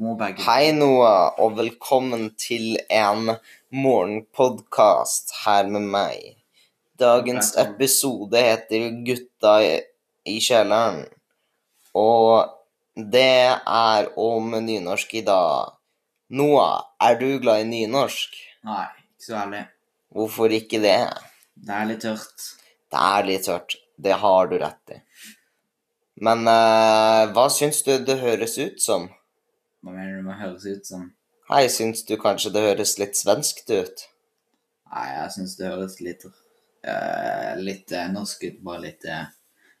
Hei, Noah, og velkommen til en morgenpodkast her med meg. Dagens episode heter 'Gutta i- kjelleren', og det er om nynorsk i dag. Noah, er du glad i nynorsk? Nei, ikke så veldig. Hvorfor ikke det? Det er litt tørt. Det er litt tørt. Det har du rett i. Men uh, hva syns du det høres ut som? Hva mener du med høres ut som? Hei, syns du kanskje det høres litt svenskt ut? Nei, jeg syns det høres litt uh, litt uh, norsk ut, bare litt uh,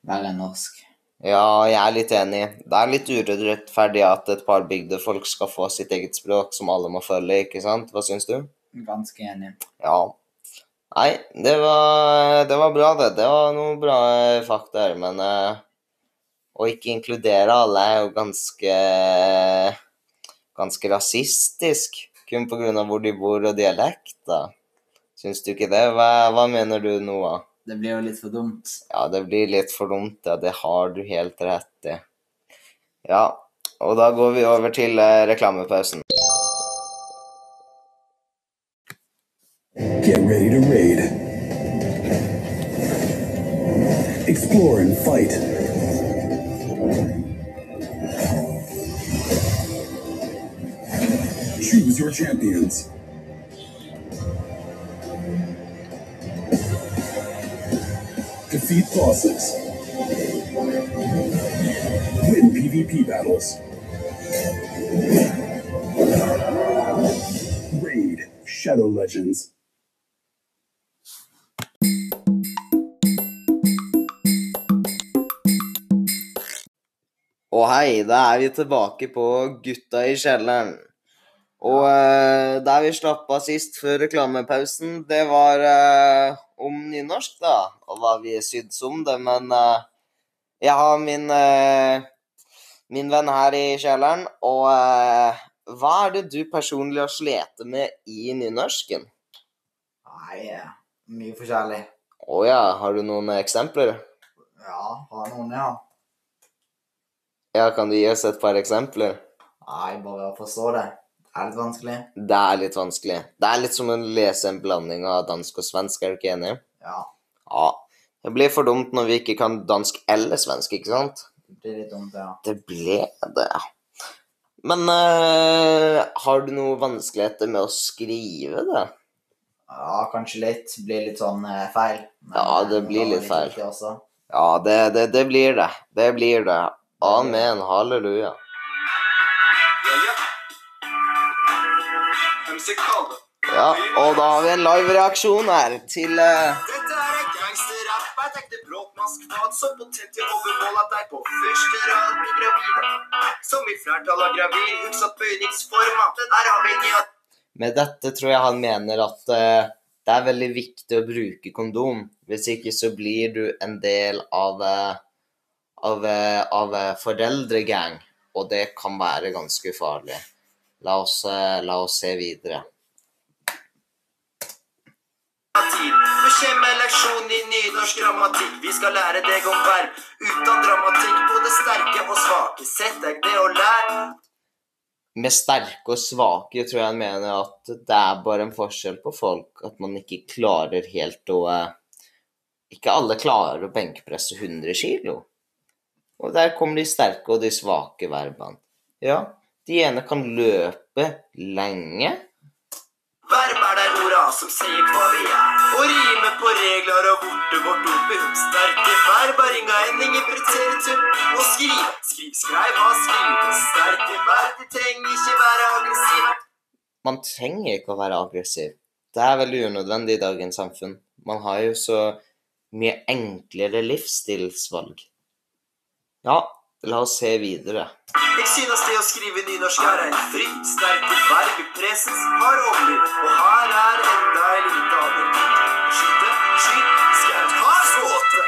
verre enn norsk. Ja, jeg er litt enig. Det er litt urettferdig at et par bygdefolk skal få sitt eget språk som alle må følge, ikke sant? Hva syns du? Ganske enig. Ja. Nei, det var, det var bra, det. Det var noen bra fakta her, men å ikke inkludere alle er jo ganske ganske rasistisk, kun av hvor de bor og dialekt, da. Syns du ikke det? Hva, hva mener du, Noah? Det blir jo litt for dumt. Ja, det blir litt for dumt, ja. Det har du helt rett i. Ja, og da går vi over til eh, reklamepausen. Get ready to raid. Explore and fight. Your champions. Defeat bosses. Win PvP battles. Raid Shadow Legends. Og hei, da er vi tilbake på Gutta i kjelleren. Og eh, der vi slapp av sist før reklamepausen, det var eh, om nynorsk, da. Og hva vi syns om det. Men eh, jeg har min, eh, min venn her i kjelleren, og eh, hva er det du personlig har slitt med i nynorsken? Nei, eh, mye forskjellig. Å ja, har du noen eksempler? Ja, har noen, ja. Ja, kan du gi oss et par eksempler? Nei, bare å forstå det. Det er litt vanskelig. Det er litt vanskelig. Det er litt som å lese en blanding av dansk og svensk, er du ikke enig? Ja, Ja. Det blir for dumt når vi ikke kan dansk eller svensk, ikke sant? det blir litt dumt, ja. Det ble det. Men øh, har du noe vanskeligheter med å skrive det? Ja, kanskje litt. Blir litt sånn eh, feil. Men, Ja, det eh, blir var litt feil. Ja, det, det, det blir det. Det blir det. Amen. Halleluja. Ja, ja. Ja, og da har vi en live-reaksjon her til eh, Dette er en gangsterrapp. Jeg tenkte bråkmask maskefat så potent i overmål at jeg på første rad blir gravide. Som i flertall av gravid, utsatt bøyningsforma. Den er avhengig av Med dette tror jeg han mener at uh, det er veldig viktig å bruke kondom. Hvis ikke så blir du en del av, uh, av, av foreldregang, og det kan være ganske farlig. La oss, eh, la oss se videre. tid. Nå leksjon i nynorsk grammatikk. Vi skal lære deg om verb uten dramatikk. Både sterke og svake. Sett deg ned og lær. Med sterke og svake tror jeg han mener at det er bare en forskjell på folk. At man ikke klarer helt å eh, Ikke alle klarer å benkpresse 100 kilo. Og der kommer de sterke og de svake verbene. Ja, de ene kan løpe lenge. Hvem er det orda som sier hva vi er. Og rime på regler og borte vårt opphund. Sterke verb er inga ending i preteritum. Og skriv, skriv, skreiv, ha skrive. Sterke verb, de trenger ikke være aggressiv. Man trenger ikke å være aggressiv. Det er veldig unødvendig i dagens samfunn. Man har jo så mye enklere livsstilsvalg. Ja, la oss se videre. Jeg synes det å skrive nynorsk er en fritt, Sterke verb presens har omlyd. Og her er enda en lite avgjørelse. Skyte, skyt, skaut, har skåte.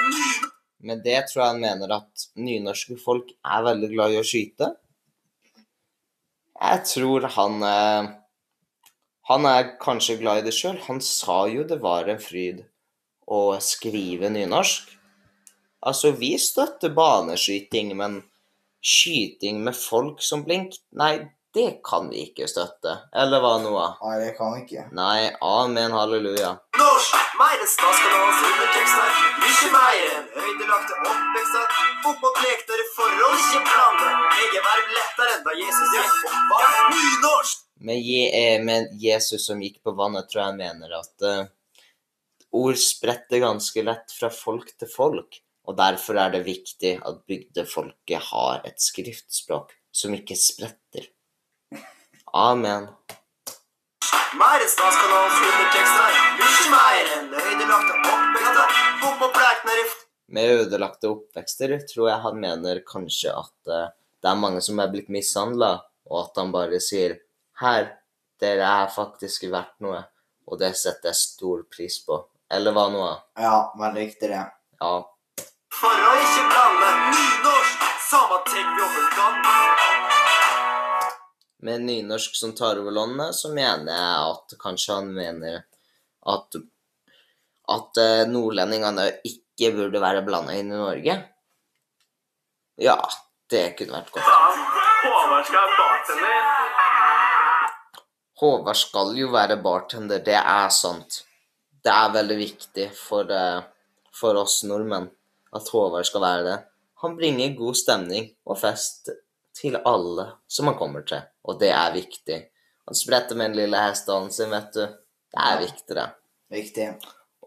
Med det tror jeg han mener at nynorske folk er veldig glad i å skyte. Jeg tror han eh, Han er kanskje glad i det sjøl. Han sa jo det var en fryd å skrive nynorsk. Altså, vi støtter baneskyting, men skyting med folk som blink Nei, det kan vi ikke støtte. Eller hva, Noah? Nei, det kan vi ikke. Nei, amen, halleluja. Norsk, mer enn statskanalens undertekster. Mye mer enn høydelagte oppvekster. Fotballplektere forhold ikke blande. Begge verb lettere enn da Jesus gikk på vann. Nynorsk! Med, eh, med Jesus som gikk på vannet, tror jeg han mener at uh, ord spretter ganske lett fra folk til folk. Og derfor er det viktig at bygdefolket har et skriftspråk som ikke spretter. Amen. Med ødelagte oppvekster tror jeg han mener kanskje at eh, det er mange som er blitt mishandla, og at han bare sier her, dere er faktisk verdt noe, og det setter jeg stor pris på. Eller hva, Noah? Ja, veldig riktig det. Ja. For å ikke blande nynorsk, samme tek vi over kan. Med nynorsk som tar over landet, så mener jeg at kanskje han mener at, at eh, nordlendingene ikke burde være blanda inn i Norge. Ja, det kunne vært godt. Håvard skal bartender. Håvard skal jo være bartender, det er sant. Det er veldig viktig for, eh, for oss nordmenn at Håvard skal være det. Han bringer god stemning og fest til alle som han kommer til, og det er viktig. Han spretter med den lille hestehalen sin, vet du. Det er viktig, det. Viktig.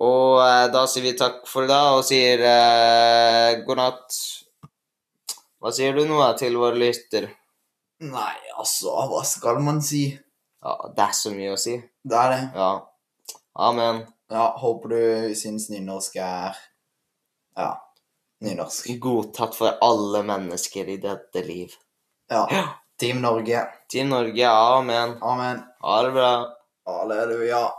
Og eh, da sier vi takk for i dag, og sier eh, god natt. Hva sier du nå til våre lytter? Nei, altså, hva skal man si? Ja, det er så mye å si. Det er det. Ja. Amen. Ja, håper du syns nynorsk er Ja, nynorsk. Godtatt for alle mennesker i dette liv. Ja. Team Norge. Team Norge, amen. Amen. Ha det bra. Halleluja.